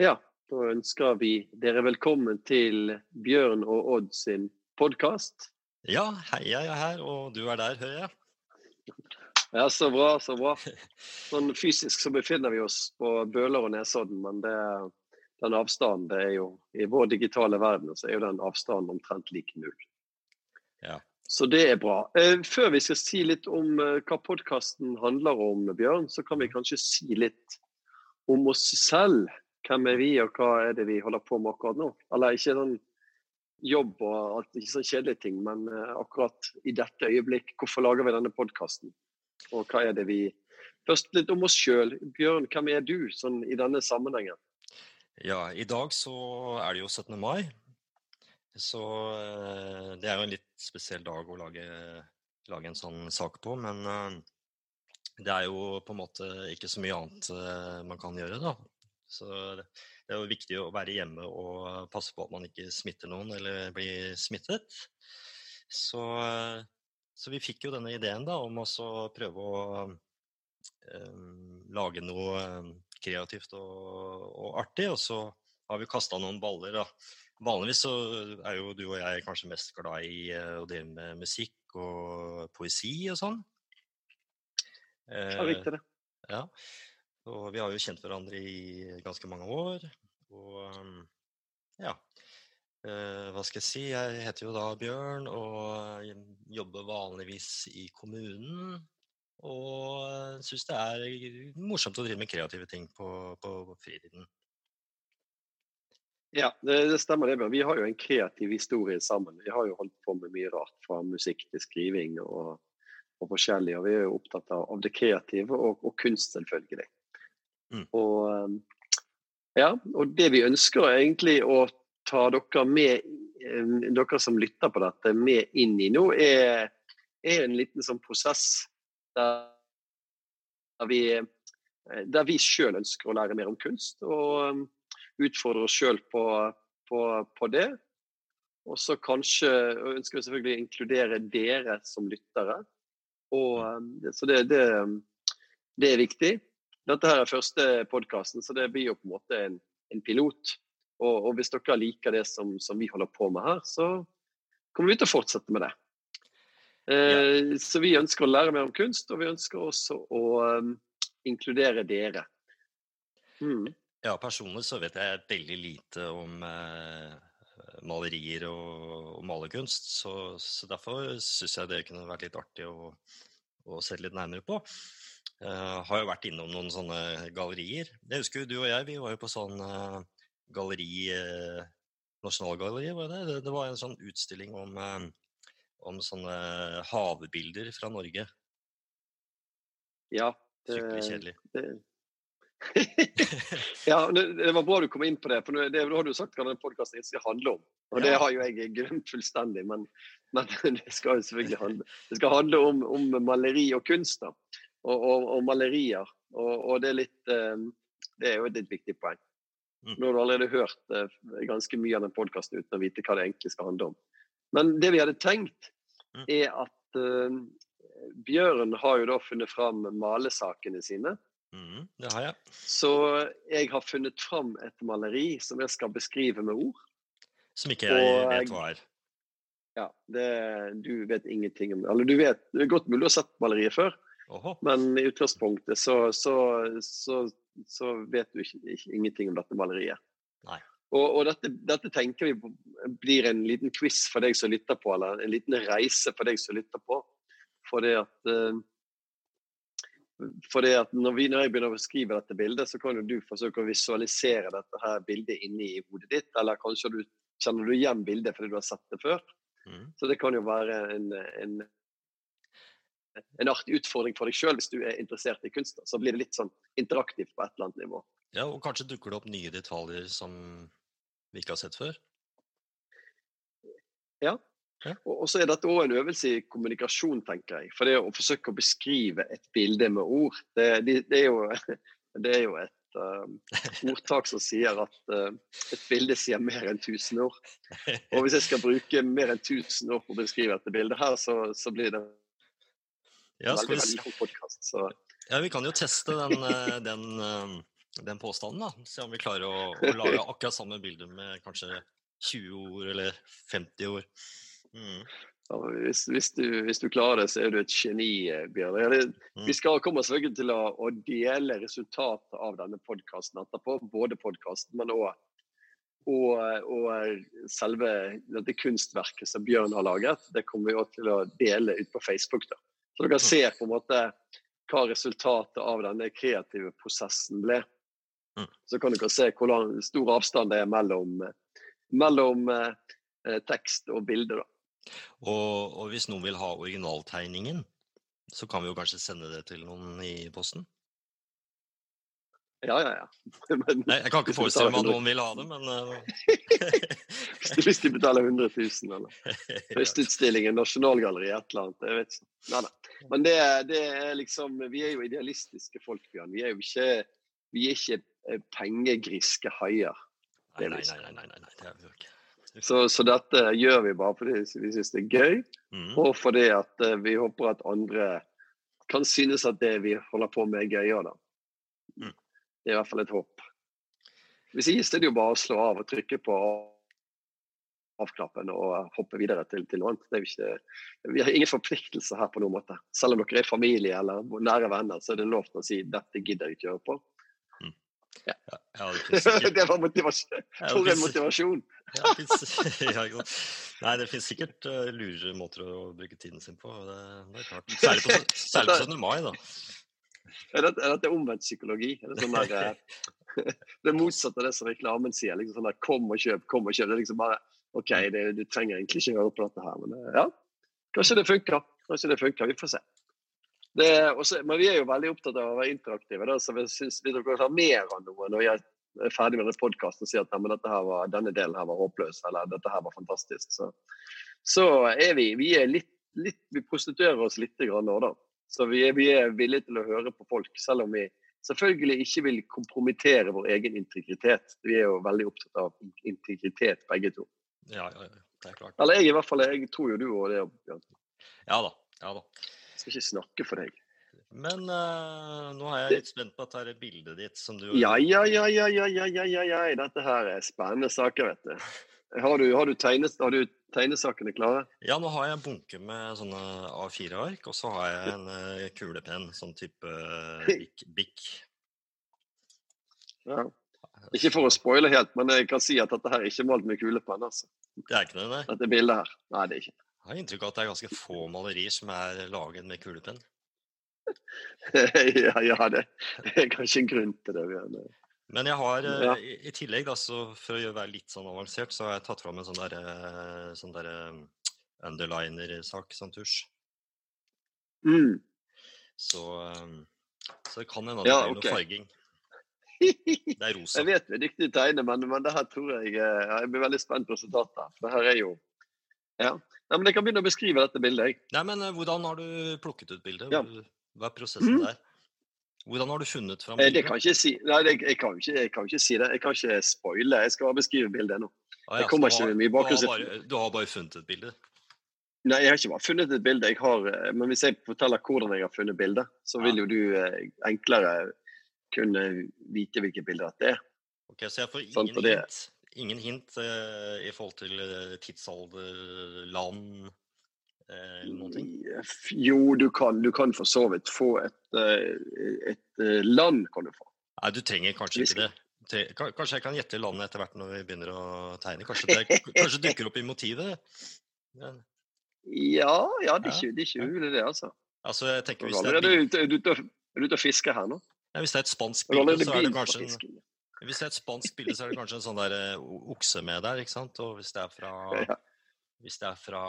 Ja, da ønsker vi dere velkommen til Bjørn og Odd sin podkast. Ja, hei, jeg er her, og du er der, hører jeg. Ja, så bra, så bra. Sånn fysisk så befinner vi oss på Bøler og Nesodden, men det, den avstanden det er jo I vår digitale verden så er jo den avstanden omtrent lik null. Ja. Så det er bra. Eh, før vi skal si litt om eh, hva podkasten handler om, Bjørn, så kan vi kanskje si litt om oss selv. Hvem er vi, og hva er det vi holder på med akkurat nå? Eller ikke sånn jobb og alt, ikke sånn kjedelige ting, men eh, akkurat i dette øyeblikk, hvorfor lager vi denne podkasten? Og hva er det vi Først litt om oss sjøl. Bjørn, hvem er du sånn i denne sammenhengen? Ja, i dag så er det jo 17. mai. Så eh, det er jo en litt spesiell dag å lage, lage en sånn sak på. Men eh, det er jo på en måte ikke så mye annet man kan gjøre, da. Så det er jo viktig å være hjemme og passe på at man ikke smitter noen eller blir smittet. Så, så vi fikk jo denne ideen da om å prøve å um, lage noe eh, kreativt og, og artig, og så har vi kasta noen baller, da. Vanligvis så er jo du og jeg kanskje mest glad i eh, å drive med musikk og poesi og sånn. Ja, riktig det. ja. Og vi har jo kjent hverandre i ganske mange år. Og um, ja. Eh, hva skal jeg si? Jeg heter jo da Bjørn og jobber vanligvis i kommunen. Og syns det er morsomt å drive med kreative ting på, på fritiden. Ja, det, det stemmer det. Bjørn. Vi har jo en kreativ historie sammen. Vi har jo holdt på med mye rart, fra musikk til skriving og, og forskjellig. Og vi er jo opptatt av, av det kreative og, og kunst, selvfølgelig. Mm. Og, um, ja, og det vi ønsker er egentlig å ta dere med, um, dere som lytter på dette, med inn i nå, er, er en liten sånn prosess der vi, der vi sjøl ønsker å lære mer om kunst. og utfordre oss sjøl på, på, på det. Og så kanskje ønsker vi selvfølgelig å inkludere dere som lyttere. Og, så det, det, det er viktig. Dette her er første podkasten, så det blir jo på en måte en, en pilot. Og, og hvis dere liker det som, som vi holder på med her, så kommer vi til å fortsette med det. Eh, Så vi ønsker å lære mer om kunst, og vi ønsker også å um, inkludere dere. Mm. Ja, personlig så vet jeg veldig lite om eh, malerier og, og malerkunst, så, så derfor syns jeg det kunne vært litt artig å, å se litt nærmere på. Eh, har jo vært innom noen sånne gallerier. Jeg husker jo du og jeg, vi var jo på sånn uh, galleri uh, Nasjonalgalleriet, var det det? Det var en sånn utstilling om, uh, om sånne havbilder fra Norge. Ja. Fryktelig kjedelig. Det... ja, det, det var bra du kom inn på det, for det, det har du sagt hva denne podkasten skal handle om. Og det har jo jeg glemt fullstendig, men, men det skal jo selvfølgelig handle Det skal handle om, om maleri og kunst, da. Og, og, og malerier. Og, det er litt eh, Det er jo et litt viktig poeng. Mm. Nå har du allerede hørt eh, ganske mye av den podkasten uten å vite hva det egentlig skal handle om. Men det vi hadde tenkt, Mm. er at eh, Bjørn har jo da funnet fram malesakene sine. Mm, det har jeg. Så jeg har funnet fram et maleri som jeg skal beskrive med ord. Som ikke jeg Og vet hva er. Ja, det, Du vet ingenting om det. Eller du vet, det er godt mulig å ha sett maleriet før, Men i utgangspunktet så, så, så, så vet du ikke, ikke, ingenting om dette maleriet. Nei. Og, og dette, dette tenker vi blir en liten quiz for deg som lytter på, eller en liten reise for deg som lytter på. For det at, eh, for det at når, vi, når jeg begynner å beskrive dette bildet, så kan jo du forsøke å visualisere dette her bildet inni i hodet ditt. Eller kanskje du kjenner du igjen bildet fordi du har sett det før. Mm. Så det kan jo være en, en, en artig utfordring for deg sjøl hvis du er interessert i kunst. Så blir det litt sånn interaktivt på et eller annet nivå. Ja, og kanskje dukker det opp nye detaljer som vi ikke har sett før. Ja. og så er dette òg en øvelse i kommunikasjon, tenker jeg. For det å forsøke å beskrive et bilde med ord, det, det, det, er, jo, det er jo et uh, ordtak som sier at uh, et bilde sier mer enn 1000 ord. Og hvis jeg skal bruke mer enn 1000 år på å beskrive dette bildet her, så, så blir det Ja, veldig, vi, veldig podkast. Så ja, vi kan jo teste den, eh, den, eh, den påstanden, da. Se om vi klarer å, å lage akkurat samme bilde med kanskje 20 ord eller 50 ord. Mm. Ja, hvis, hvis, du, hvis, du, klarer det, så er du et geni, eh, Bjørn. Mm. Vi skal komme oss til å, å dele resultatet av denne podkasten etterpå. Både podkasten, men òg og, og, selve dette kunstverket som Bjørn har laget. Det kommer vi også til å dele ut på Facebook. da. Så dere ser på en måte hva resultatet av denne kreative prosessen ble. Mm. Så kan dere se hvor stor avstand det er mellom, mellom eh, tekst og bilde. Og, og, hvis noen vil ha originaltegningen, så kan vi jo kanskje sende det til noen i posten? Ja, ja, ja. Men, Nei, jeg kan ikke forestille meg at noen vil ha det, men uh... Hvis de betaler 100 000, eller Høstutstillingen, Nasjonalgalleriet, et eller annet. Jeg vet ikke. Nei, nei. Men det, det, er liksom Vi er jo idealistiske folk, Bjørn. Vi er jo ikke, vi er ikke eh, pengegriske haier. Nei, nei, nei, nei, nei, det er vi ikke. Så, så, dette gjør vi bare fordi vi syns det er gøy, mm. og fordi at uh, vi håper at andre kan synes at det vi holder på med, er gøyere. Mm. Det er i hvert fall et håp. Hvis ikke er det jo bare å slå av og trykke på avklappen og hoppe videre til, til noe annet. Ikke, vi har ingen forpliktelser her på noen måte. Selv om dere er familie eller nære venner, så er det lov til å si 'dette gidder jeg ikke gjøre på'. Ja. Ja, det, det, var motivasjon. For en motivasjon! Ja, det finnes, Nei, det finnes sikkert uh, måter å bruke tiden sin på. Det, det er klart. Særlig på, særlig på 17. mai, da. Er dette, er dette omvendt psykologi? Er det, sånn der, uh, det motsatte av det som reklamen sier. liksom sånn der, Kom og kjøp, kom og kjøp. Det er liksom bare OK, det, du trenger egentlig ikke høre på dette her, men uh, ja. Kanskje det funker. Kanskje det funker. Vi får se. Også, men vi er jo veldig opptatt av å være interaktive. Da, så vi synes, vi kan har mer av noe når jeg er ferdig med denne podkasten og sier at var, denne delen her var håpløs, eller dette her var fantastisk, så, så er vi, vi er litt, litt, vi prostituerer oss litt nå, da. Så vi er, vi er, villige til å høre på folk, selv om vi selvfølgelig ikke vil kompromittere vår egen integritet. Vi er jo veldig opptatt av integritet, begge to. Ja, ja, ja. Det er klart. Eller jeg i hvert fall. Jeg tror jo du og det, Bjørn. Ja da. Ja da. Jeg skal ikke snakke for deg. Men uh, nå er jeg litt spent på dette bildet ditt som du Ja, Ja, ja, ja, ja, ja, ja, ja, ja. Dette her er spennende saker, vet du. Har du, har du, tegnes, har du tegnesakene klare? Ja, nå har jeg en bunke med sånne A4-ark, og så har jeg en uh, kulepenn, sånn type bikk. Bic. Ja. Ikke for å spoile helt, men jeg kan si at dette her er ikke malt med kulepenn. altså. Det er ikke det, nei? Dette bildet her. Nei, det er ikke Jeg har inntrykk av at det er ganske få malerier som er laget med kulepenn. ja, ja, det er kanskje en grunn til det. Men jeg har ja. Eh, i, i, tillegg, da, for å være litt sånn avansert, så har jeg tatt fram en sånn derre sånn der, eh, underliner-sak sånn tusj. Mm. Så, eh, så det kan hende det ja, blir okay. noe farging. Det er rosa. Jeg vet du er dyktig til å tegne, men, men det her tror jeg Jeg blir veldig spent på resultatet. For det her er jo Ja. Nei, men Jeg kan begynne å beskrive dette bildet. Jeg. Nei, men Hvordan har du plukket ut bildet? Ja. Hva er prosessen mm. der? Hvordan har du funnet fram bildet? Det kan ikke si, nei, jeg, jeg, kan ikke, jeg, kan ikke, si det. Jeg kan ikke spoile. Jeg skal bare beskrive bildet nå. Ah, ja, jeg kommer ikke med mye bakgrunnsinformasjon. Du har bare funnet et bilde? Nei, jeg har ikke bare funnet et bilde. Jeg har, eh, men hvis jeg forteller hvordan jeg har funnet bildet, så vil jo du eh, enklere kunne vite hvilket bilde det er. Ok, Så jeg får ingen sånn, hint, ingen hint uh, i forhold til tidsalder, land, Eh, eller noen ting? Jo, du kan, du kan for så vidt få et, eh, et eh, land. kan du få. Nei, du trenger kanskje ikke det. Kanskje jeg kan gjette landet etter hvert når vi begynner å tegne. Kanskje det kanskje dukker opp i motivet? Ja, ja, ja det er ikke, det er ikke det, altså. altså jeg tenker hvis det er... Er du ute og fisker her nå? Ja, hvis det er et spansk bilde, så er det kanskje en, hvis det er et spansk bilde, så er det kanskje en sånn der okse med der, ikke sant? Og hvis det er fra. Hvis det er fra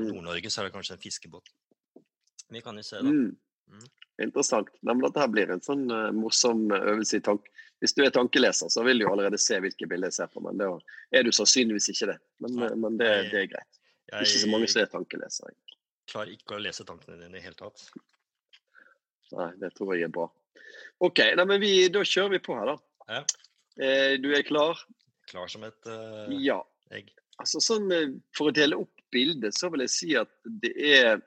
mm. Nord-Norge, så er det kanskje en fiskebåt. Vi kan jo se, da. Mm. Mm. Interessant. Nei, men dette blir en sånn uh, morsom eh, øvelse i tank. Hvis du er tankeleser, så vil du jo allerede se hvilke bilder jeg ser på, men det er du sannsynligvis ikke det. Men, uh, men det, det, er greit. Jeg, ikke så mange som er tankelesere. Jeg klarer ikke å lese tankene dine i det hele tatt. Nei, det tror jeg er bra. OK, nei, men vi, da kjører vi på her, da. Ja. Eh, du er klar? Klar som et ja. egg. Altså sånn, eh, For å dele opp bildet, så vil jeg si at det er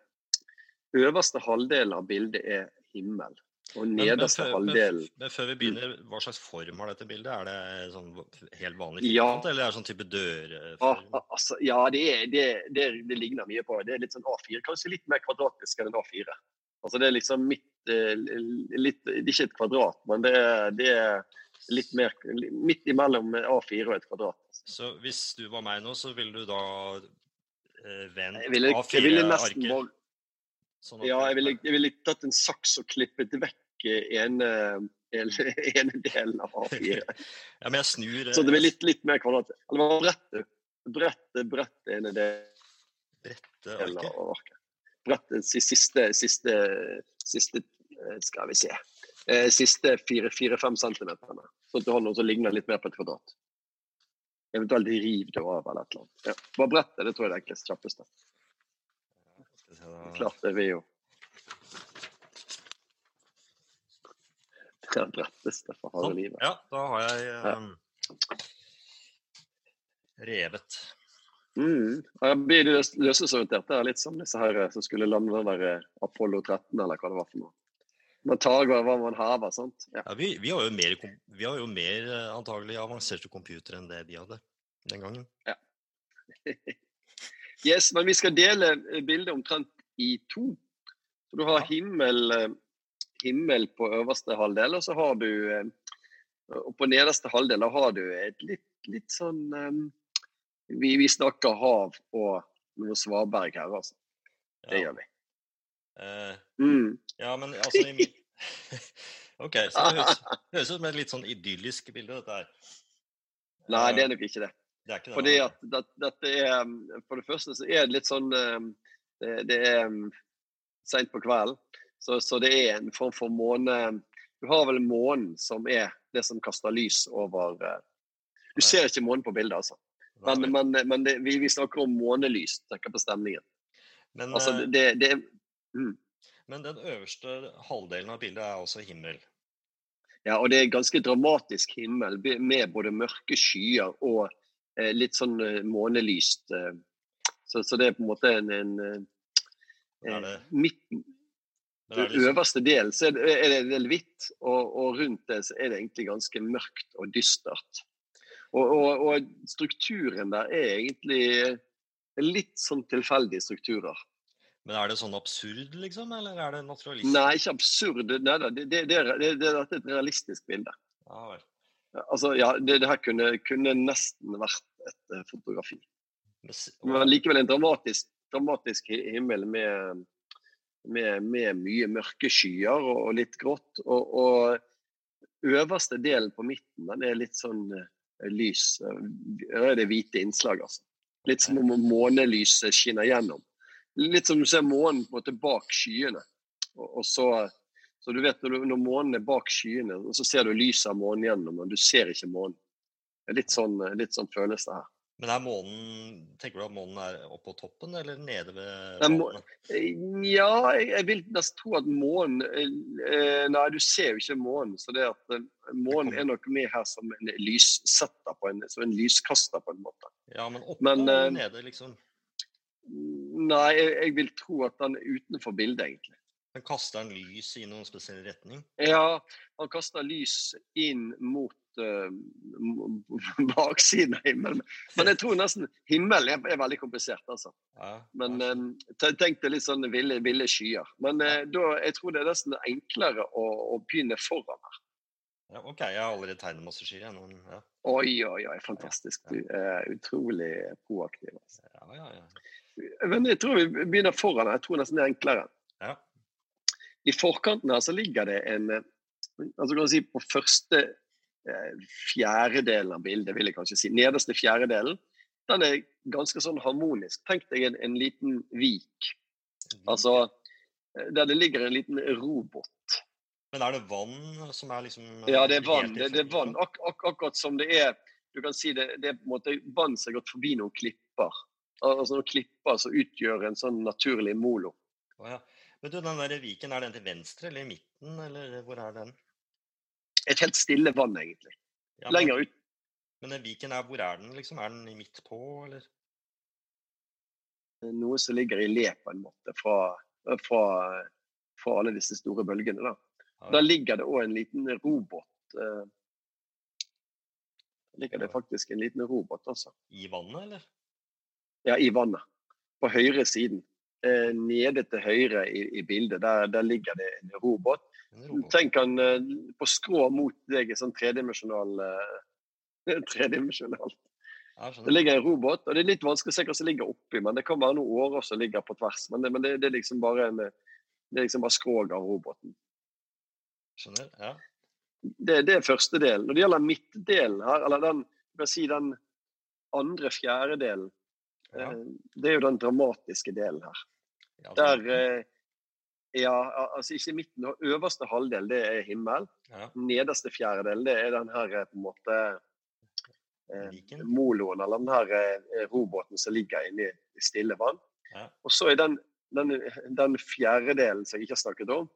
Øverste halvdelen av bildet er himmel. Og nederste men, halvdelen men, men, før vi begynner, hva slags form har dette bildet? Er det sånn helt vanlig firkant, Ja. eller er det sånn type dørform? Ah, ah, altså, ja, det, er, det, det, det ligner mye på. Det er litt sånn A4. Kanskje litt mer kvadratisk enn en A4. Altså Det er liksom midt, eh, litt, Det er ikke et kvadrat, men det er, det er litt mer midt imellom A4 og et kvadrat. Så hvis du var meg nå, så ville du da eh, vendt Jeg ville, jeg ville nesten A4-arket? Sånn Ja, jeg ville, jeg ville tatt en saks og klippet vekk ene, ene, ene delen av A4. Ja, men jeg snur eh, Så det blir litt, litt mer kvadrat. Eller hva Brette, brette Brett, brett ene delen brette av arket. arket. Brett siste, siste, siste eh, Skal vi se. Eh, Siste fire-fem centimeterne. Så at du har noe som ligner litt mer på et kvadrat. Eventuelt riv det av eller et eller annet. Ja. Bare brettet, det tror jeg er det enkleste, kjappeste. Vi. Klart det vil jo Det bretteste for harde Sånn. livet. Ja, da har jeg eh, revet. Mm. Her blir det løs- Det er litt som disse her eh, som skulle lande den der eh, Apollo 13, eller hva det var for noe. Man tar hva man hever, Sånt. Ja. Ja, vi, vi har jo mer, vi har jo mer eh, antagelig avanserte computere enn det de hadde den gangen. Yes, men vi skal dele eh, bildet omtrent i to. Så du har Ja. himmel, eh, himmel på øverste halvdel, og så har du Og på nederste halvdel har du et litt, litt sånn vi, vi snakker hav og noe svaberg her, altså. Det Ja. gjør vi. Eh, Mm. ja, men altså i OK, så det høres, høres ut som et litt sånn idyllisk bilde, dette her. Nei, Eh, det er nok ikke det. det ikke det. Fordi at det, dette er um, For det første så er det litt sånn um, Det, er um, seint på kvelden, så, så det er en form for måne Du har vel månen som er det som kaster lys over uh, Du ser ikke månen på bildet, altså. Men, men, men vi, vi snakker om månelys. Tenker på stemningen. men, Altså, eh, det, det mm. men den øverste halvdelen av bildet er altså himmel. Ja, og det er ganske dramatisk himmel med både mørke skyer og eh, litt sånn eh, månelyst. Eh, så, så det er på en måte en, en eh, midten, er Den liksom, øverste delen så er det, er det en del hvitt, og, og rundt det så er det egentlig ganske mørkt og dystert. Og, og, og strukturen der er egentlig litt sånn tilfeldige strukturer. Men er det sånn absurd, liksom? Eller er det naturalistisk? Nei, ikke absurd. Nei, det, det, det, det, det, er et realistisk bilde. Ja, vel. Altså, ja, det, det her kunne, kunne nesten vært et eh, fotografi. Men likevel en dramatisk, dramatisk himmel med, med, med mye mørke skyer og, og litt grått. Og, og øverste delen på midten den er litt sånn eh, lys. Det Her er det hvite innslag, altså. Litt som om månelyset skinner gjennom. Litt som du ser månen på en måte bak skyene. Og, og så, så du vet når, du, når månen er bak skyene, og så ser du lyset av månen gjennom, men du ser ikke månen. Det er litt sånn, litt sånn føles det her. Men er månen Tenker du at månen er oppå toppen eller nede ved månen? må- Ja, jeg, jeg vil nesten tro at månen eh, Nei, du ser jo ikke månen. Så det at eh, månen er nok med her som en lyssetter, på en, som en lyskaster, på en måte. Ja, men oppe Men, eller eh, nede, liksom? Nei, jeg, jeg vil tro at han er utenfor bildet, egentlig. Men kaster han lys i noen spesiell retning? Ja, han kaster lys inn mot uh, baksiden av himmelen. Men jeg tror nesten himmelen er, er veldig komplisert, altså. Ja, Men um, tenk deg litt sånn ville, ville skyer. Men eh, da, jeg tror det er nesten enklere å, å begynne foran her. ja, OK, jeg har allerede tegnet masse skyer. jeg, Ja, Oi, oi, oi, fantastisk. Du er utrolig proaktiv. Altså. ja, ja. ja. Men jeg tror vi begynner foran. Jeg tror nesten det er enklere. Ja. I forkanten her så ligger det en eh, altså kan du si På første eh, fjerdedelen av bildet, vil jeg kanskje si, nederste fjerdedelen, den er ganske sånn harmonisk. Tenk deg en, en liten vik. Altså eh, der det ligger en liten robåt. Men er det vann som er liksom Ja, det er vann. Det, det er vann. Ak ak akkurat som det er Du kan si det, det er på en måte vann som har gått forbi noen klipper. Altså noen klipper som utgjør en sånn naturlig molo. Oh, ja. Men du, den der viken, er den til venstre eller i midten, eller hvor er den? Et helt stille vann, egentlig. Ja, men, Lenger ut. Men den viken er, hvor er den, liksom? Er den i midt på, eller? Noe som ligger i le, på en måte, fra, fra, fra alle disse store bølgene. da. Ja. Der ligger det òg en liten robåt. Da Der ligger det faktisk en liten robåt, altså. I vannet, eller? Ja, i vannet. På høyre siden. Eh, nede til høyre i, i bildet, der, der ligger det en robåt. Tenk han eh, på skrå mot deg i sånn tredimensjonal eh, Tredimensjonalt. Det ligger en robåt, og det er litt vanskelig å se hva som ligger oppi, men det kan være noen årer som ligger på tvers. Men det, men det, det er liksom bare en det er liksom bare skroget av roboten. skjønner. Ja. Det, det er første delen. Når det gjelder midtdelen her, eller den, si den andre fjerdedelen, Ja. eh, det er jo den dramatiske delen her. Ja, Der eh, Ja, altså ikke midten, øverste halvdel, det er himmel. ja. Nederste fjerdedel, det er den her eh, på en måte eh, moloen, eller den her eh, roboten som ligger inne i, i stille vann. Ja. Og så er den, den, den fjerdedelen som jeg ikke har snakket om,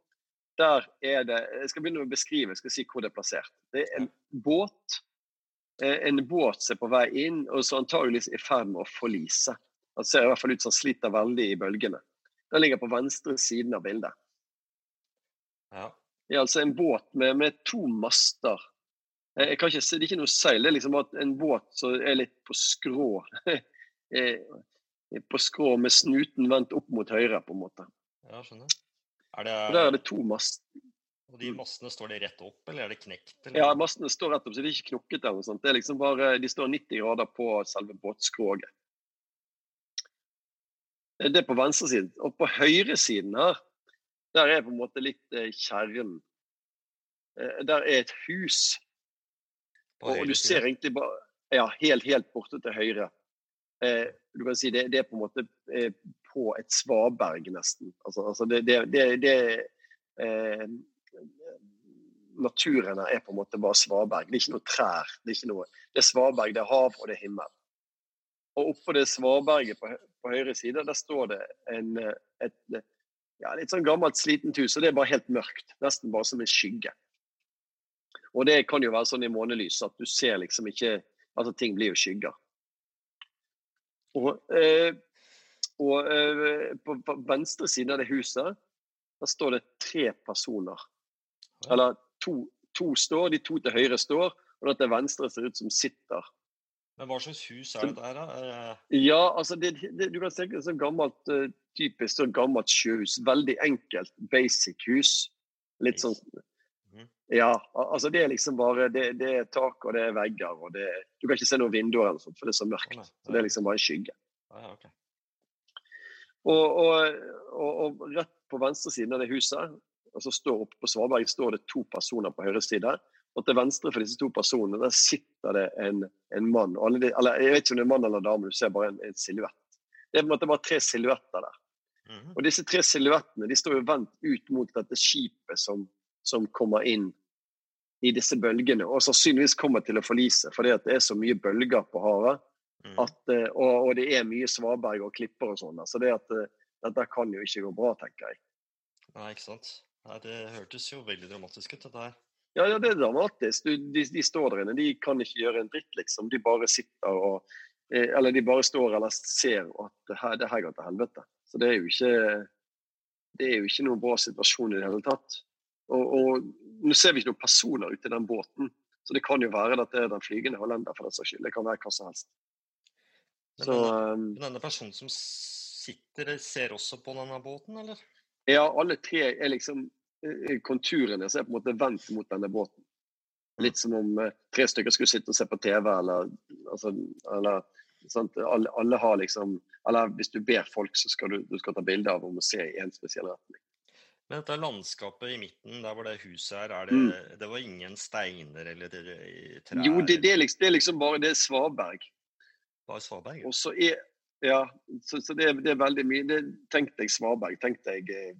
der er det Jeg skal begynne med å beskrive, jeg skal si hvor det er plassert. Det er en båt. Eh, En båt som er på vei inn, og som antageligvis er i ferd med å forlise. Han ser i hvert fall ut som han sliter veldig i bølgene. Den ligger på venstre siden av bildet. ja. Det er altså en båt med, med to master. Eh, Jeg kan ikke se, Det er ikke noe seil, det er liksom at en båt som er litt på skrå. Eh, på skrå med snuten vendt opp mot høyre, på en måte. ja, skjønner. Er det, Der er det to master. Og de mastene, står de rett opp, eller er det knekt? Eller? Ja, Mastene står rett opp, så de er ikke knokket. eller noe sånt. Det er liksom bare, De står 90 grader på selve båtskroget. Det er på venstresiden. Og på høyresiden her, der er på en måte litt eh, kjernen. Eh, Der er et hus. På Og, du ser egentlig bare Ja, helt, helt borte til høyre. Eh, du kan si det, det er på en måte på et svaberg, nesten. Altså, altså det, det, det, det Naturen her er på en måte bare svaberg. Det er ikke noe trær. Det er, ikke noe, det er svaberg, det er hav og det er himmel. Og oppå det svaberget på, på høyre side, der står det en, eh, et ja, litt sånn gammelt, slitent hus. Og det er bare helt mørkt. Nesten bare som en skygge. Og det kan jo være sånn i månelys at du ser liksom ikke Altså ting blir jo skygger. Og, eh, og eh, på, på venstre side av det huset, der står det tre personer. Eller to, to står, de to til høyre står, og den til venstre ser ut som sitter. Men hva slags hus er dette her, da? Ja, altså det, det, du kan tenke deg sånn gammelt, eh, typisk sånn gammelt sjøhus. Veldig enkelt, basic hus. Litt sånn Mhm. Ja, altså det er liksom bare Det, det er tak, og det er vegger, og det Du kan ikke se noen vinduer eller sånt, for det er så mørkt. Så det er liksom bare en skygge. Og, og, og, og rett på venstre siden av det huset, altså står oppe på Svaberg, står det to personer på høyre side. Og til venstre for disse to personene der sitter det en, en mann. Og de, eller Jeg vet ikke om det er mann eller dame, du ser bare en, en silhuett. Det er på en måte bare tre silhuetter der. Mhm. Og disse tre silhuettene de står jo vendt ut mot dette skipet som, som kommer inn i disse bølgene, og sannsynligvis kommer til å forlise fordi at det er så mye bølger på havet. Mhm. At, eh, og, og det er mye svaberg og klipper og sånn. Så det at eh, dette kan jo ikke gå bra, tenker jeg. Nei, ikke sant. Nei, det hørtes jo veldig dramatisk ut, dette her. Ja, ja det er dramatisk. Du, de, de står der inne, de kan ikke gjøre en dritt, liksom. De bare sitter og eh, Eller de bare står eller ser at det her, det her går til helvete. Så det er jo ikke Det er jo ikke noen bra situasjon i det hele tatt. Og, og nå ser vi ikke noen personer ute i den båten, så det kan jo være at det er den flygende hollender for den saks skyld. Det kan være hva som helst. Men denne, um, denne personen som sitter, ser også på denne båten, eller? Ja, alle tre er liksom eh, Konturene som er på en måte vendt mot denne båten. Litt som om eh, tre stykker skulle sitte og se på TV, eller, altså, eller? Alle, alle har liksom Eller hvis du ber folk, så skal du, du skal ta bilde av om å se i en spesiell retning. Men dette landskapet i midten, der hvor det huset er, er det, Mm. det var ingen steiner eller eh, trær? Jo, det, det, er liksom, det er liksom bare Det er svaberg. Bare svaberg? Og så er Ja, så, så det, er- det er veldig mye det, Tenk deg svaberg. Tenk deg eh,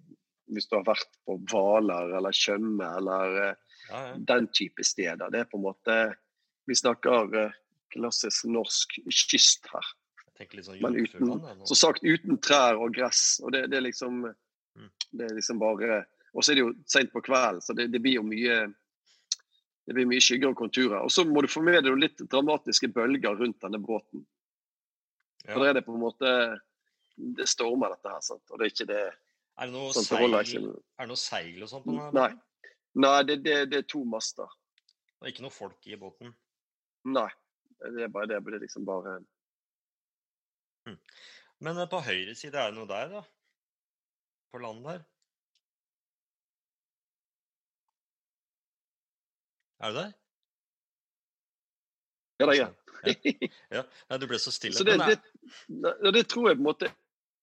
hvis du har vært på Hvaler eller Tjøme eller eh, Ja, ja. den type steder. Det er på en måte Vi snakker eh, klassisk norsk kyst her. Sånn Men uten-. Så sagt uten trær og gress. Og det, det er liksom Mm. Det er liksom bare Og så er det jo seint på kvelden, så det, det blir jo mye det blir mye skygger og konturer. Og så må du få med deg litt dramatiske bølger rundt denne båten. Ja. For da er det på en måte Det stormer, dette her. sant? Og det er ikke det Er det noe sånn, det seil, er det noe seil og sånt på den? Nei. Nei, det, det, det er to master. Og ikke noe folk i båten? Nei. Det er bare det. Det er liksom bare Men eh, på høyre side, er det noe der, da? På land der? Er du der? Ja, det er Ja. ja. du ble så stille. Så det, det, det, det tror jeg på en måte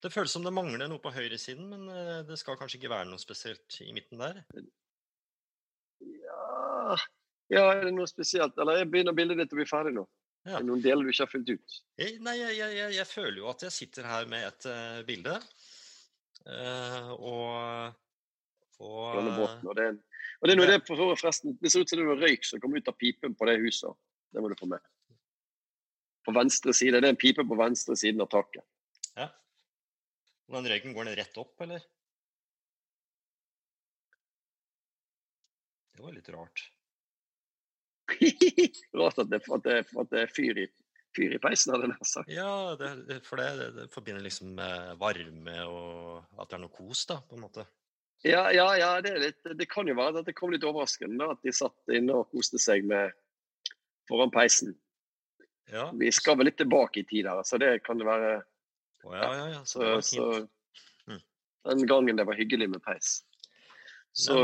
Det føles som det mangler noe på høyresiden, men eh, det skal kanskje ikke være noe spesielt i midten der? Ja, ja er det noe spesielt? Eller jeg begynner bildet ditt å bli ferdig nå. Ja. Det er noen deler du ikke har funnet ut. Jeg, nei, jeg, jeg, jeg, føler jo at jeg sitter her med et uh, bilde. Uh, og og båten. Og det, og det er noe Ja. det forresten, det ser ut som det var røyk som kommer ut av pipen på det huset. Det må du få med. På venstre side. Det er en pipe på venstre siden av taket. ja. Den røyken, går den rett opp, eller? Det var litt rart. Rart at det, at det, at det er fyr i, fyr i peisen, hadde jeg nær sagt. Ja, det, for det, det, det forbinder liksom med varme og at det er noe kos, da, på en måte. Ja, ja, ja det, er litt, det kan jo være at det kom litt overraskende da, at de satt inne og koste seg med foran peisen. Ja. Vi skal vel litt tilbake i tid her, så det kan det være Oh, ja, ja, ja. Så så, så. Mm. Den gangen det var hyggelig med peis. Så,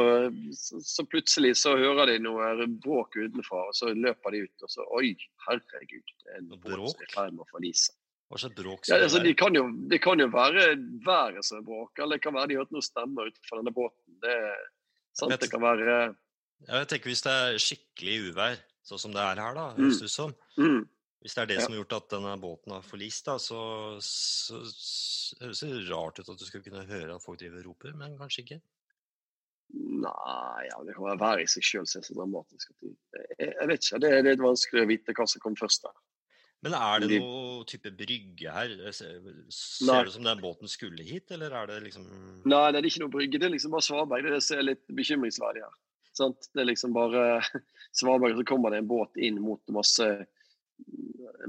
så, plutselig så hører de noe bråk utenfra, og så løper de ut, og så Oi, herregud, det er en båt som er i ferd med å forlise. Hva slags bråk Ja, altså, det de kan jo, det kan jo være været som bråker, eller det kan være de hørte noen stemmer utenfor denne båten. Det, er sant? Det kan være Ja, jeg tenker Hvis det er skikkelig uvær, sånn som det er her, da, Mm. høres det ut som mm, Hvis det er det Ja. som har gjort at denne båten har forlist, da, så, så, så høres det rart ut at du skulle kunne høre at folk driver og roper, men kanskje ikke. Nei, ja, det kan være i seg sjøl som er så dramatisk. at de- Jeg, jeg vet ikke. Det er litt vanskelig å vite hva som kom først der. Men er det noe type brygge her? Ser, Nei. ser det ut som den båten skulle hit, eller er det liksom Nei, det er ikke noe brygge. Det er liksom bare svaberg. Det er det som er litt bekymringsverdig her. Sant? Det er liksom bare svaberg, så kommer det en båt inn mot masse,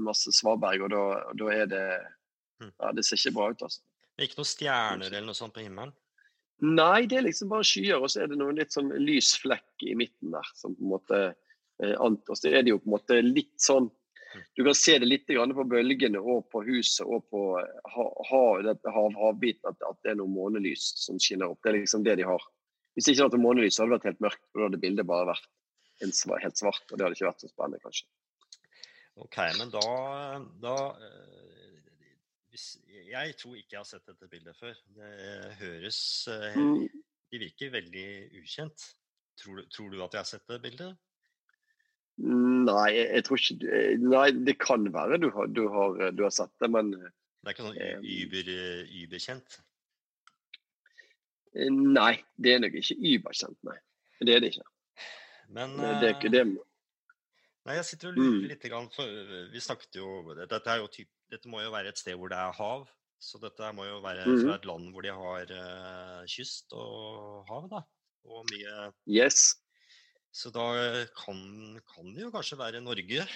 masse svaberg, og da, og da er det Mm. Ja, det ser ikke bra ut, altså. Ikke noen stjerner eller noe sånt på himmelen? Nei, det er liksom bare skyer, og så er det noen litt sånn lys flekk i midten der, som på en måte eh, oss. Det er det jo på en måte litt sånn Du kan se det litt på bølgene og på huset og på eh, ha, ha, hav, havbiten, at, at det er noe månelys som skinner opp. Det er liksom det de har. Hvis det ikke hadde vært månelys, så hadde det vært helt mørkt, og da hadde bildet bare vært helt svart, og det hadde ikke vært så spennende, kanskje. Ok, men da, da eh, hvis, Jeg tror ikke jeg har sett dette bildet før. Det høres eh, Mm. De virker veldig ukjent. Tror du, tror du at jeg har sett det bildet? Nei, jeg, tror ikke eh, Nei, det kan være du har, du har, du har sett det, men Det er ikke sånn y- eh, überkjent? eh, Nei, det er nok ikke überkjent, nei. Det er det ikke. Men Det, det det. Nei, jeg sitter og lurer Mm. litt, grann, øh, vi snakket jo dette, er jo typ, dette må jo være et sted hvor det er hav. Så dette må jo være fra et land hvor de har uh, kyst og hav, da. Og mye Yes. Så da eh, kan, kan det jo kanskje være Norge.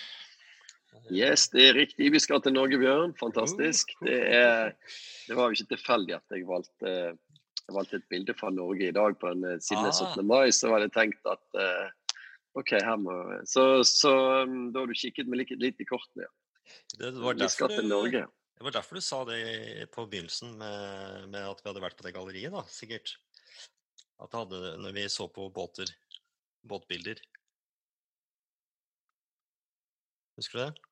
Yes, det er riktig. Vi skal til Norge, Bjørn. Fantastisk. Uh, Det, er, det var jo ikke tilfeldig at jeg valgte, jeg valgte et bilde fra Norge i dag på den, siden Ah. 17. mai. Så var det tenkt at eh, OK, her må Så, så um, da har du kikket meg litt, litt i kortene, ja. Det var Vi skal til Norge. det var derfor du sa det på begynnelsen med, med at vi hadde vært på det galleriet, da, sikkert. At det hadde Når vi så på båter. Båtbilder. Husker du det?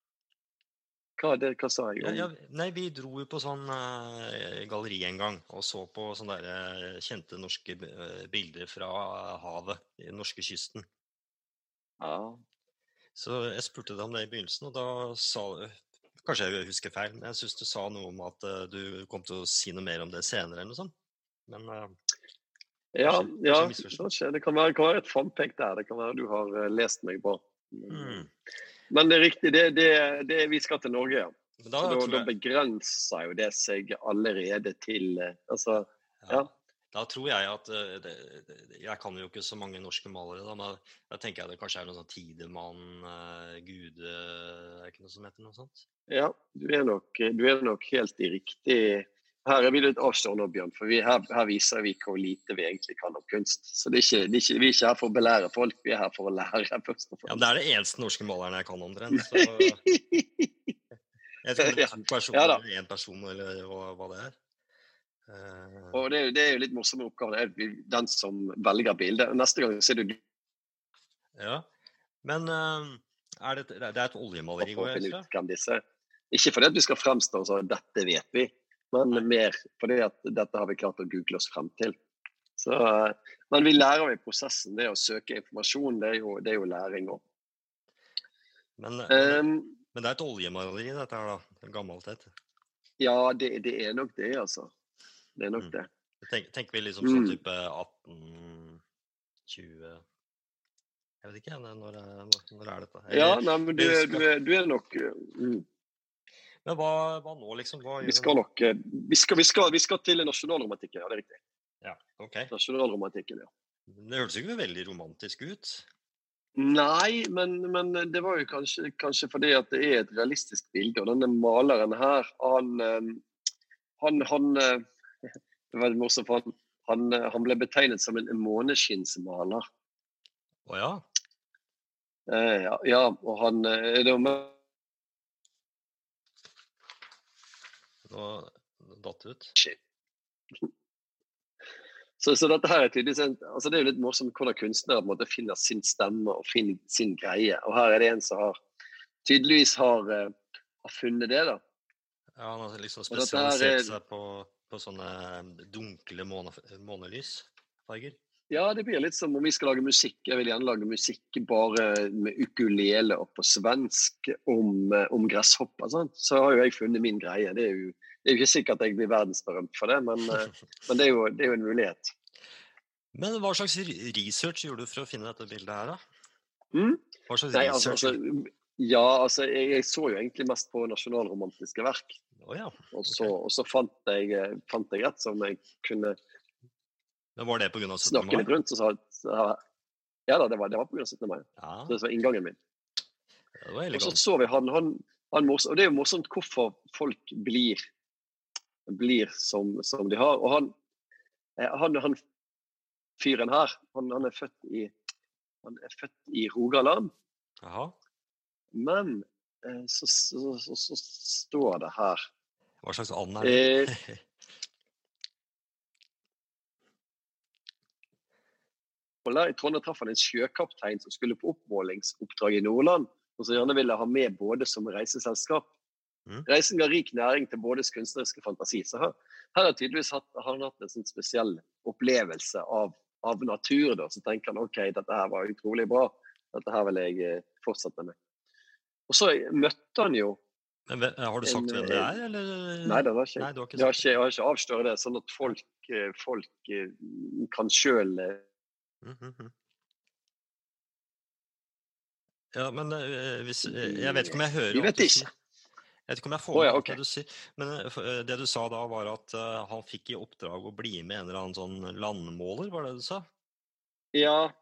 Hva, det, hva sa jeg Ja, om ja, nei, vi dro jo på sånn uh, galleri en gang og så på sånne der, uh, kjente norske eh, bilder fra havet, den norske kysten. Ja. Så jeg spurte deg om det i begynnelsen, og da sa du Kanskje jeg husker feil, men jeg syns du sa noe om at eh, du kom til å si noe mer om det senere, eller noe sånt. Men uh, Ja, Kanskje- kanskje ja. Det kan være, kan være et frampek der. Det kan være du har eh, lest meg bra. mm. Men det er riktig, det, det, det, vi skal til Norge, ja. Da, da, da begrenser jo det seg allerede til Altså, ja, ja. Da tror jeg at eh, det, Jeg kan jo ikke så mange norske malere, da, men da tenker jeg det kanskje er noe sånn Tidemann, eh, Gude Er det ikke noe som heter noe sånt? ja, du er nok, du er nok helt i riktig her er vi litt avstående, Bjørn, for vi, her, her, viser vi hvor lite vi egentlig kan om kunst. Så det er ikke, det er ikke, Vi er ikke her for å belære folk, vi er her for å lære. først og fremst. Ja, Det er det eneste norske maleren jeg kan omtrent. Så... Jeg tror det er to personer ja, én person, eller hva, hva det er. Uh... Og det, det, er jo litt morsomme oppgaver. Det er den som velger bildet. Neste gang ser du Ja, men uh, er det, det, er et oljemaleri? Går jeg, ikke fordi at vi skal fremstå som dette vet vi, men Nei. mer fordi at dette har vi klart å google oss frem til. Så, men vi lærer i prosessen. Det å søke informasjon, det er jo, det er jo læring òg. Men, um, men, det er et oljemaleri, dette her, da? Gammelt et? Ja, det, det, er nok det, altså. Det er nok mm. det. Tenk, tenker vi liksom sånn type 18-20 Jeg vet ikke, når, når er dette? Jeg, ja, nei, men du, du, er, du er nok mm. Men hva, hva, nå, liksom? Hva vi skal nok eh, vi skal, vi skal, vi skal til nasjonalromantikken, ja. Det er riktig. Ja, ok. Nasjonalromantikken, ja. Det hørtes ikke veldig romantisk ut? Nei, men, men, det var jo kanskje, kanskje, fordi at det er et realistisk bilde. Og denne maleren her, han eh, Han, han eh, Det var morsomt, for han, han, han, ble betegnet som en måneskinnsmaler. Å ja? ja? Ja, og han det var Nå datt det ut. Så, så, dette her er tydelig, altså Det er jo litt morsomt hvordan kunstnere på en måte finner sin stemme og finner sin greie. Og her er det en som har, tydeligvis har, uh, har funnet det. da. Ja, Han har liksom spesialisert er, seg på, på, sånne dunkle måne, månelysfarger. Ja, det blir litt som om vi skal lage musikk. Jeg vil gjerne lage musikk bare med ukulele og på svensk om, eh, om gresshopper. Sant? Så har jo jeg funnet min greie. Det er jo, det er jo ikke sikkert jeg blir verdensberømt for det, men, eh, men det, er jo, det, er jo, en mulighet. Men hva slags research gjorde du for å finne dette bildet her, da? Mm? Hva slags Nei, altså, research? Altså, ja, altså jeg, jeg, så jo egentlig mest på nasjonalromantiske verk. Oh, ja. okay. og, så, og, så, fant jeg, eh, fant jeg et som jeg kunne men Var det pga. 17. mai? Litt rundt, så Ja da, det var, det var pga. 17. mai. Ja. Så det var inngangen min. Ja, og så så vi han, han, han Og det er jo morsomt hvorfor folk blir, blir som, som, de har. Og han, eh, han, han fyren her, han, han, er født i han er født i Rogaland. Aha. Men så, så, så, så, står det her Hva slags and er det? Eh, I Trondheim traff han en sjøkaptein som skulle på oppmålingsoppdrag i Nordland, og som gjerne ville ha med både som reiseselskap. Mm. Reisen ga rik næring til bådes kunstneriske fantasi. Så her, her har tydeligvis hatt, han hatt en sånn spesiell opplevelse av, av natur. Da. Så tenker han OK, dette her var utrolig bra. Dette her vil jeg eh, fortsette med. Og så møtte han jo Men Har du sagt en, hvem det er, eller? Nei, det har ikke, Nei, ikke jeg. Har ikke, jeg har ikke avslørt det, sånn at folk, eh, folk eh, kan sjøl Mhm. Ja, men hvis Jeg vet ikke om jeg hører Vi vet ikke. Jeg vet ikke om jeg får oh, ja, okay. det du sier. Men det du sa da, var at han fikk i oppdrag å bli med en eller annen sånn landmåler, var det du sa? Ja.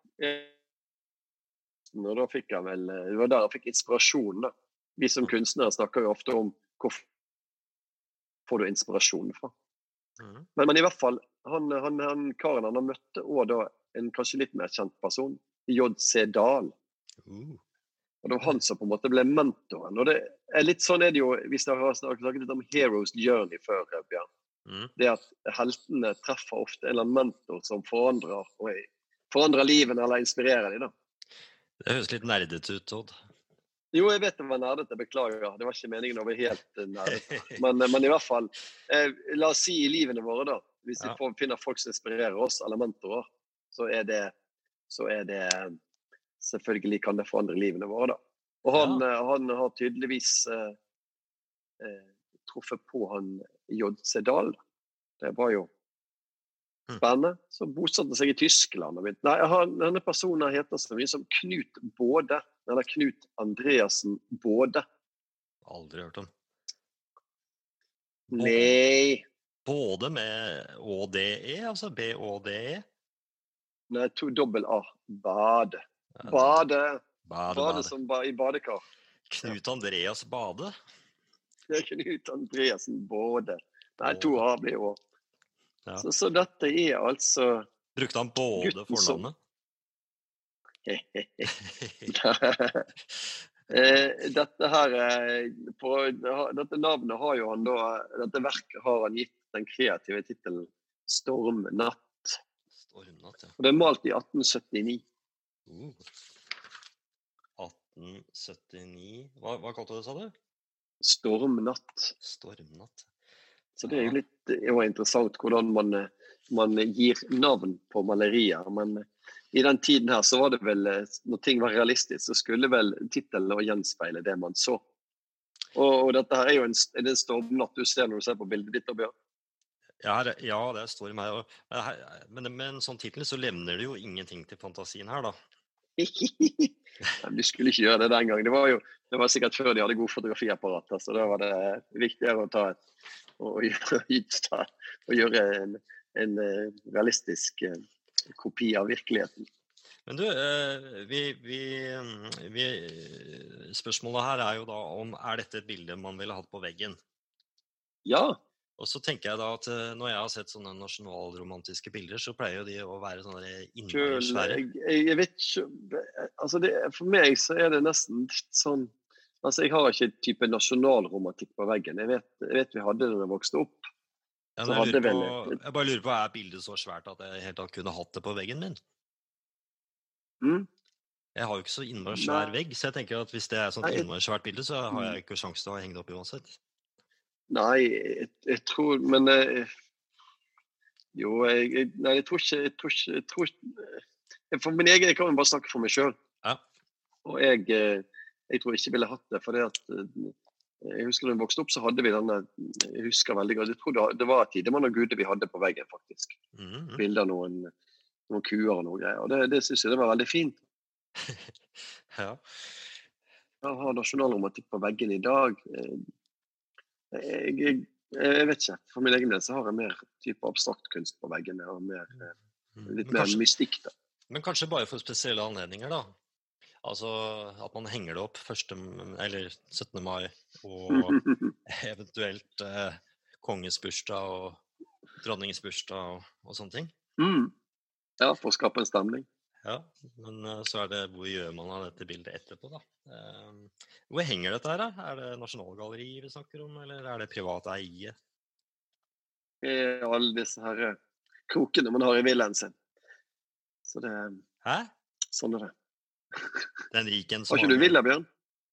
Og da fikk han vel Det var der jeg fikk inspirasjon, da. Vi som kunstnere snakker jo ofte om hvor får du inspirasjon fra. Mm. Men, men, i hvert fall, han, han, han karen han møtte og da en kanskje litt mer kjent person, JC Dahl. Uh. Og Det var han som på en måte ble mentoren. og det er litt sånn er det jo, Hvis dere har snakket litt om Heroes Journey før, Bjørn. Mm. Det at heltene treffer ofte en eller annen mentor som forandrer, forandrer livet eller inspirerer dem. Det høres litt nerdete ut, Todd. Jo, jeg vet det var nerdete. Beklager. Det var ikke meningen å være helt eh, nerdete. Men, men, i hvert fall, eh, la oss si i livene våre, da. Hvis vi får, finner folk som inspirerer oss, eller mentorer, så er det, så er det Selvfølgelig kan det forandre livene våre, da. Og han, ja. Eh, han har tydeligvis eh, eh, truffet på han J.C. Dahl. Det var jo. Spennende. Så bosatte seg i Tyskland. Nei, han, denne personen heter så mye som Knut Både. Eller Knut Andreassen Både. Aldri hørt om. Nei. Både med ÅDE, altså BÅDE? Nei, to dobbel A. Bade. Bade. Bade, bade som ba, i badekar. Knut Andreas Bade? Det er Knut Andreassen Både. Nei, to A blir Å. Ja. Så, så dette er altså Brukte han både fornavnet? Eh, dette her eh, på, Dette navnet har jo han da Dette verket har han gitt den kreative tittelen 'Stormnatt'. Stormnatt, ja. Og det er malt i 1879. Uh. 1879 Hva, hva kalte du det, sa du? Stormnatt. Stormnatt. Så det er jo litt er jo interessant hvordan man, man gir navn på malerier. Men i den tiden her så var det vel, når ting var realistisk, så skulle vel tittelen gjenspeile det man så. Og, og dette her er jo en, er det en stormnatt du ser når du ser på bildet ditt. Bjørn? Ja, ja, det og- Men, her, men med en sånn tittel så levner det jo ingenting til fantasien her, da. Nei, Du skulle ikke gjøre det den gang. Det var jo det var sikkert før de hadde gode fotografiapparater, så da var det viktigere å ta og, gjøre, og gjøre en, en eh, realistisk eh, kopi av virkeligheten. Men du, eh, vi, vi, vi, spørsmålet her er jo da om er dette et bilde man ville hatt på veggen? Ja, Og så tenker jeg da at eh, når jeg har sett sånne nasjonalromantiske bilder, så pleier jo de å være sånne innmari svære. jeg, jeg, vet ikke altså det, For meg så er det nesten litt sånn altså Jeg har ikke en type nasjonalromantikk på veggen. Jeg vet, jeg vet vi hadde det da jeg vokste opp. Ja, jeg, lurer på, jeg bare lurer på, er bildet så svært at jeg helt tatt kunne hatt det på veggen min? Mm? Jeg har jo ikke så innmari svær vegg, så jeg tenker at hvis det er et sånt innmari svært bilde, så har Mm. jeg ikke sjanse til å henge det opp uansett. Nei, jeg, jeg tror Men jeg, Jo, jeg, jeg Nei, jeg tror ikke Jeg tror ikke, jeg tror ikke For min egen Jeg kan jo bare snakke for meg sjøl. Ja. Og jeg, eh, jeg tror jeg ville hatt det. For det at eh, jeg husker da jeg vokste opp, så hadde vi denne Jeg husker veldig godt. Jeg tror det, det var Tidemann og Gude vi hadde på veggen, faktisk. Mhm. Bilder av noen, noen kuer og noe greier. Og det, det syns jeg det var veldig fint. Ja. Jeg har nasjonalromantikk på veggen i dag eh, jeg, jeg, jeg vet ikke. For min egen del så har jeg mer type abstrakt kunst på veggene. og mer, eh, Mm. Litt mer kanskje, mystikk, da. men kanskje bare for spesielle anledninger, da. Altså at man henger det opp 1. eller 17. mai, og eventuelt eh, kongens bursdag og dronningens bursdag og, og sånne ting. mm. Ja, for å skape en stemning. Ja, men eh, så er det hvor gjør man av dette bildet etterpå, da? Eh, hvor henger dette her, da? Er det Nasjonalgalleriet vi snakker om, eller er det privat eie? Alle disse her eh, krokene man har i villaen sin. Så det Hæ? sånn er det. Den riken som Har ikke du villa, Bjørn?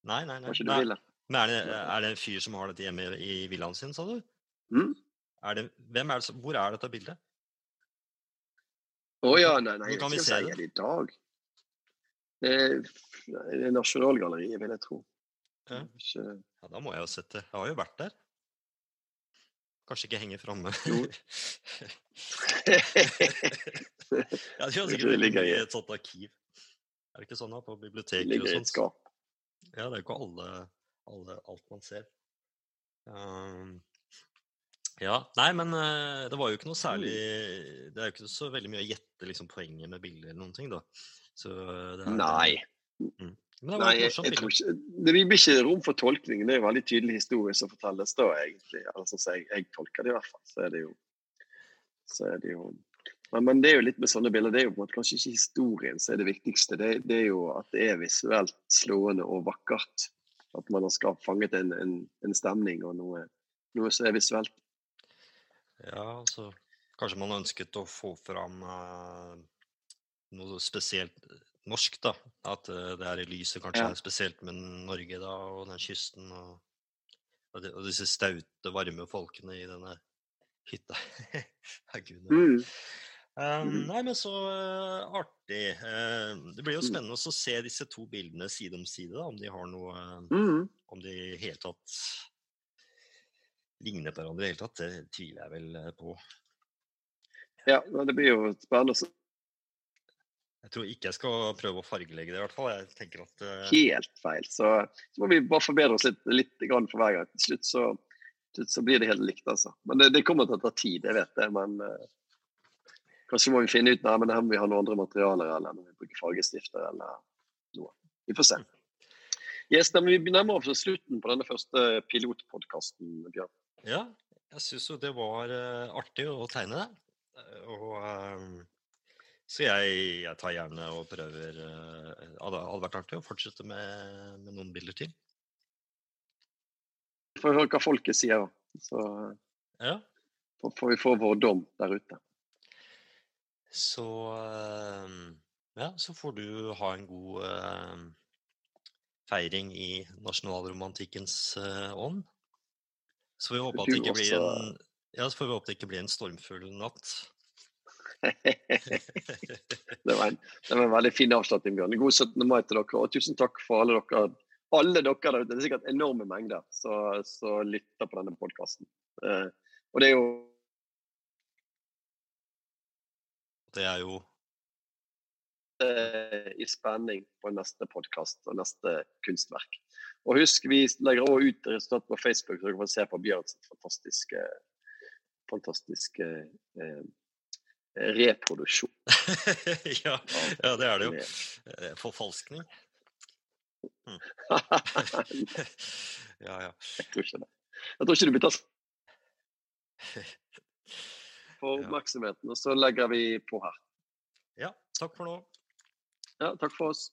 Nei, nei, nei. Har ikke du villa? Men er det, er det en fyr som har dette hjemme i villaen sin, sa du? Mm? Er det, er det, hvor er dette bildet? Å ja, nei, nei, Hvor kan vi se det? i dag. Det er, det er Nasjonalgalleriet, vil jeg tro. Ja. Ja, da må jeg jo sette. Jeg har jo vært der. Kanskje ikke henge framme. Jo. ja, de har sikkert ligger i- et sånt arkiv. Er det ikke sånn da, på biblioteker og ligger et sånt? skap. Ja, det er jo ikke alle, alle, alt man ser. Um, ja, nei, men eh, det var jo ikke noe særlig Det er jo ikke så veldig mye å gjette liksom, poenget med bilder eller noen ting, da. Så det er, Nei. Mm. det Nei, jeg, jeg tror ikke, det blir ikke rom for tolkning. Det er jo veldig tydelig historie som fortelles da, egentlig. Altså, så jeg, jeg tolker det i hvert fall. Så er det jo, så er det jo men, men det er jo litt med sånne bilder. Det er jo på en måte kanskje ikke historien som er det viktigste. Det, det er jo at det er visuelt slående og vakkert. At man har skapt, fanget en, en, en stemning og noe, noe som er visuelt. Ja, altså kanskje man ønsket å få fram eh, noe spesielt norsk, da. At eh, det er i lyset kanskje Ja. spesielt med Norge da, og den kysten. Og, og, disse staute, varme folkene i denne hytta. Herregud. Mm. Um, nei, men så uh, artig. Uh, det blir jo Mm. spennende å se disse to bildene side om side, da, om de har noe uh, Mm. Om de i hele tatt ligner på hverandre i hele tatt, det tviler jeg vel eh, på. Ja, det blir jo spennende. Jeg tror ikke jeg skal prøve å fargelegge det, i hvert fall. Jeg tenker at Uh... helt feil. Så, så må vi bare forbedre oss litt, litt grann for hver gang. Til slutt så, til så blir det helt likt, altså. Men det, det kommer til å ta tid, jeg vet det. Men uh, kanskje må vi finne ut nei, men her må vi ha noen andre materialer, eller om vi bruker fargestifter, eller noe. Vi får se. Yes, da, men vi nærmer oss slutten på denne første pilotpodkasten, Bjørn. Ja. Jeg syns jo det var uh, artig å tegne. Og uh, så jeg, jeg, tar gjerne og prøver uh, hadde, vært artig å fortsette med, med noen bilder til. Vi får høre hva folket sier, så ja. får vi få vår dom der ute. Så ja, så får du ha en god feiring i nasjonalromantikkens ånd. Så får vi håpe at det ikke blir en ja, så får vi håpe det ikke blir en stormfull natt det, var en, det var en veldig fin avslutning, Bjørn. God 17. mai til dere, og tusen takk for alle dere alle dere der ute. Det er sikkert enorme mengder som lytter på denne podkasten. Uh, og det er jo Det er jo uh, i spenning på neste podkast og neste kunstverk. Og husk, vi legger også ut resultat på Facebook, så dere får se på Bjørns fantastiske, fantastiske eh, reproduksjon. ja, ja, det er det jo. Eh, forfalskning. Mm. ja, ja. Jeg tror ikke det. Jeg tror ikke du blir tatt for oppmerksomheten, og så legger vi på her. Ja, takk for nå. Ja, takk for oss.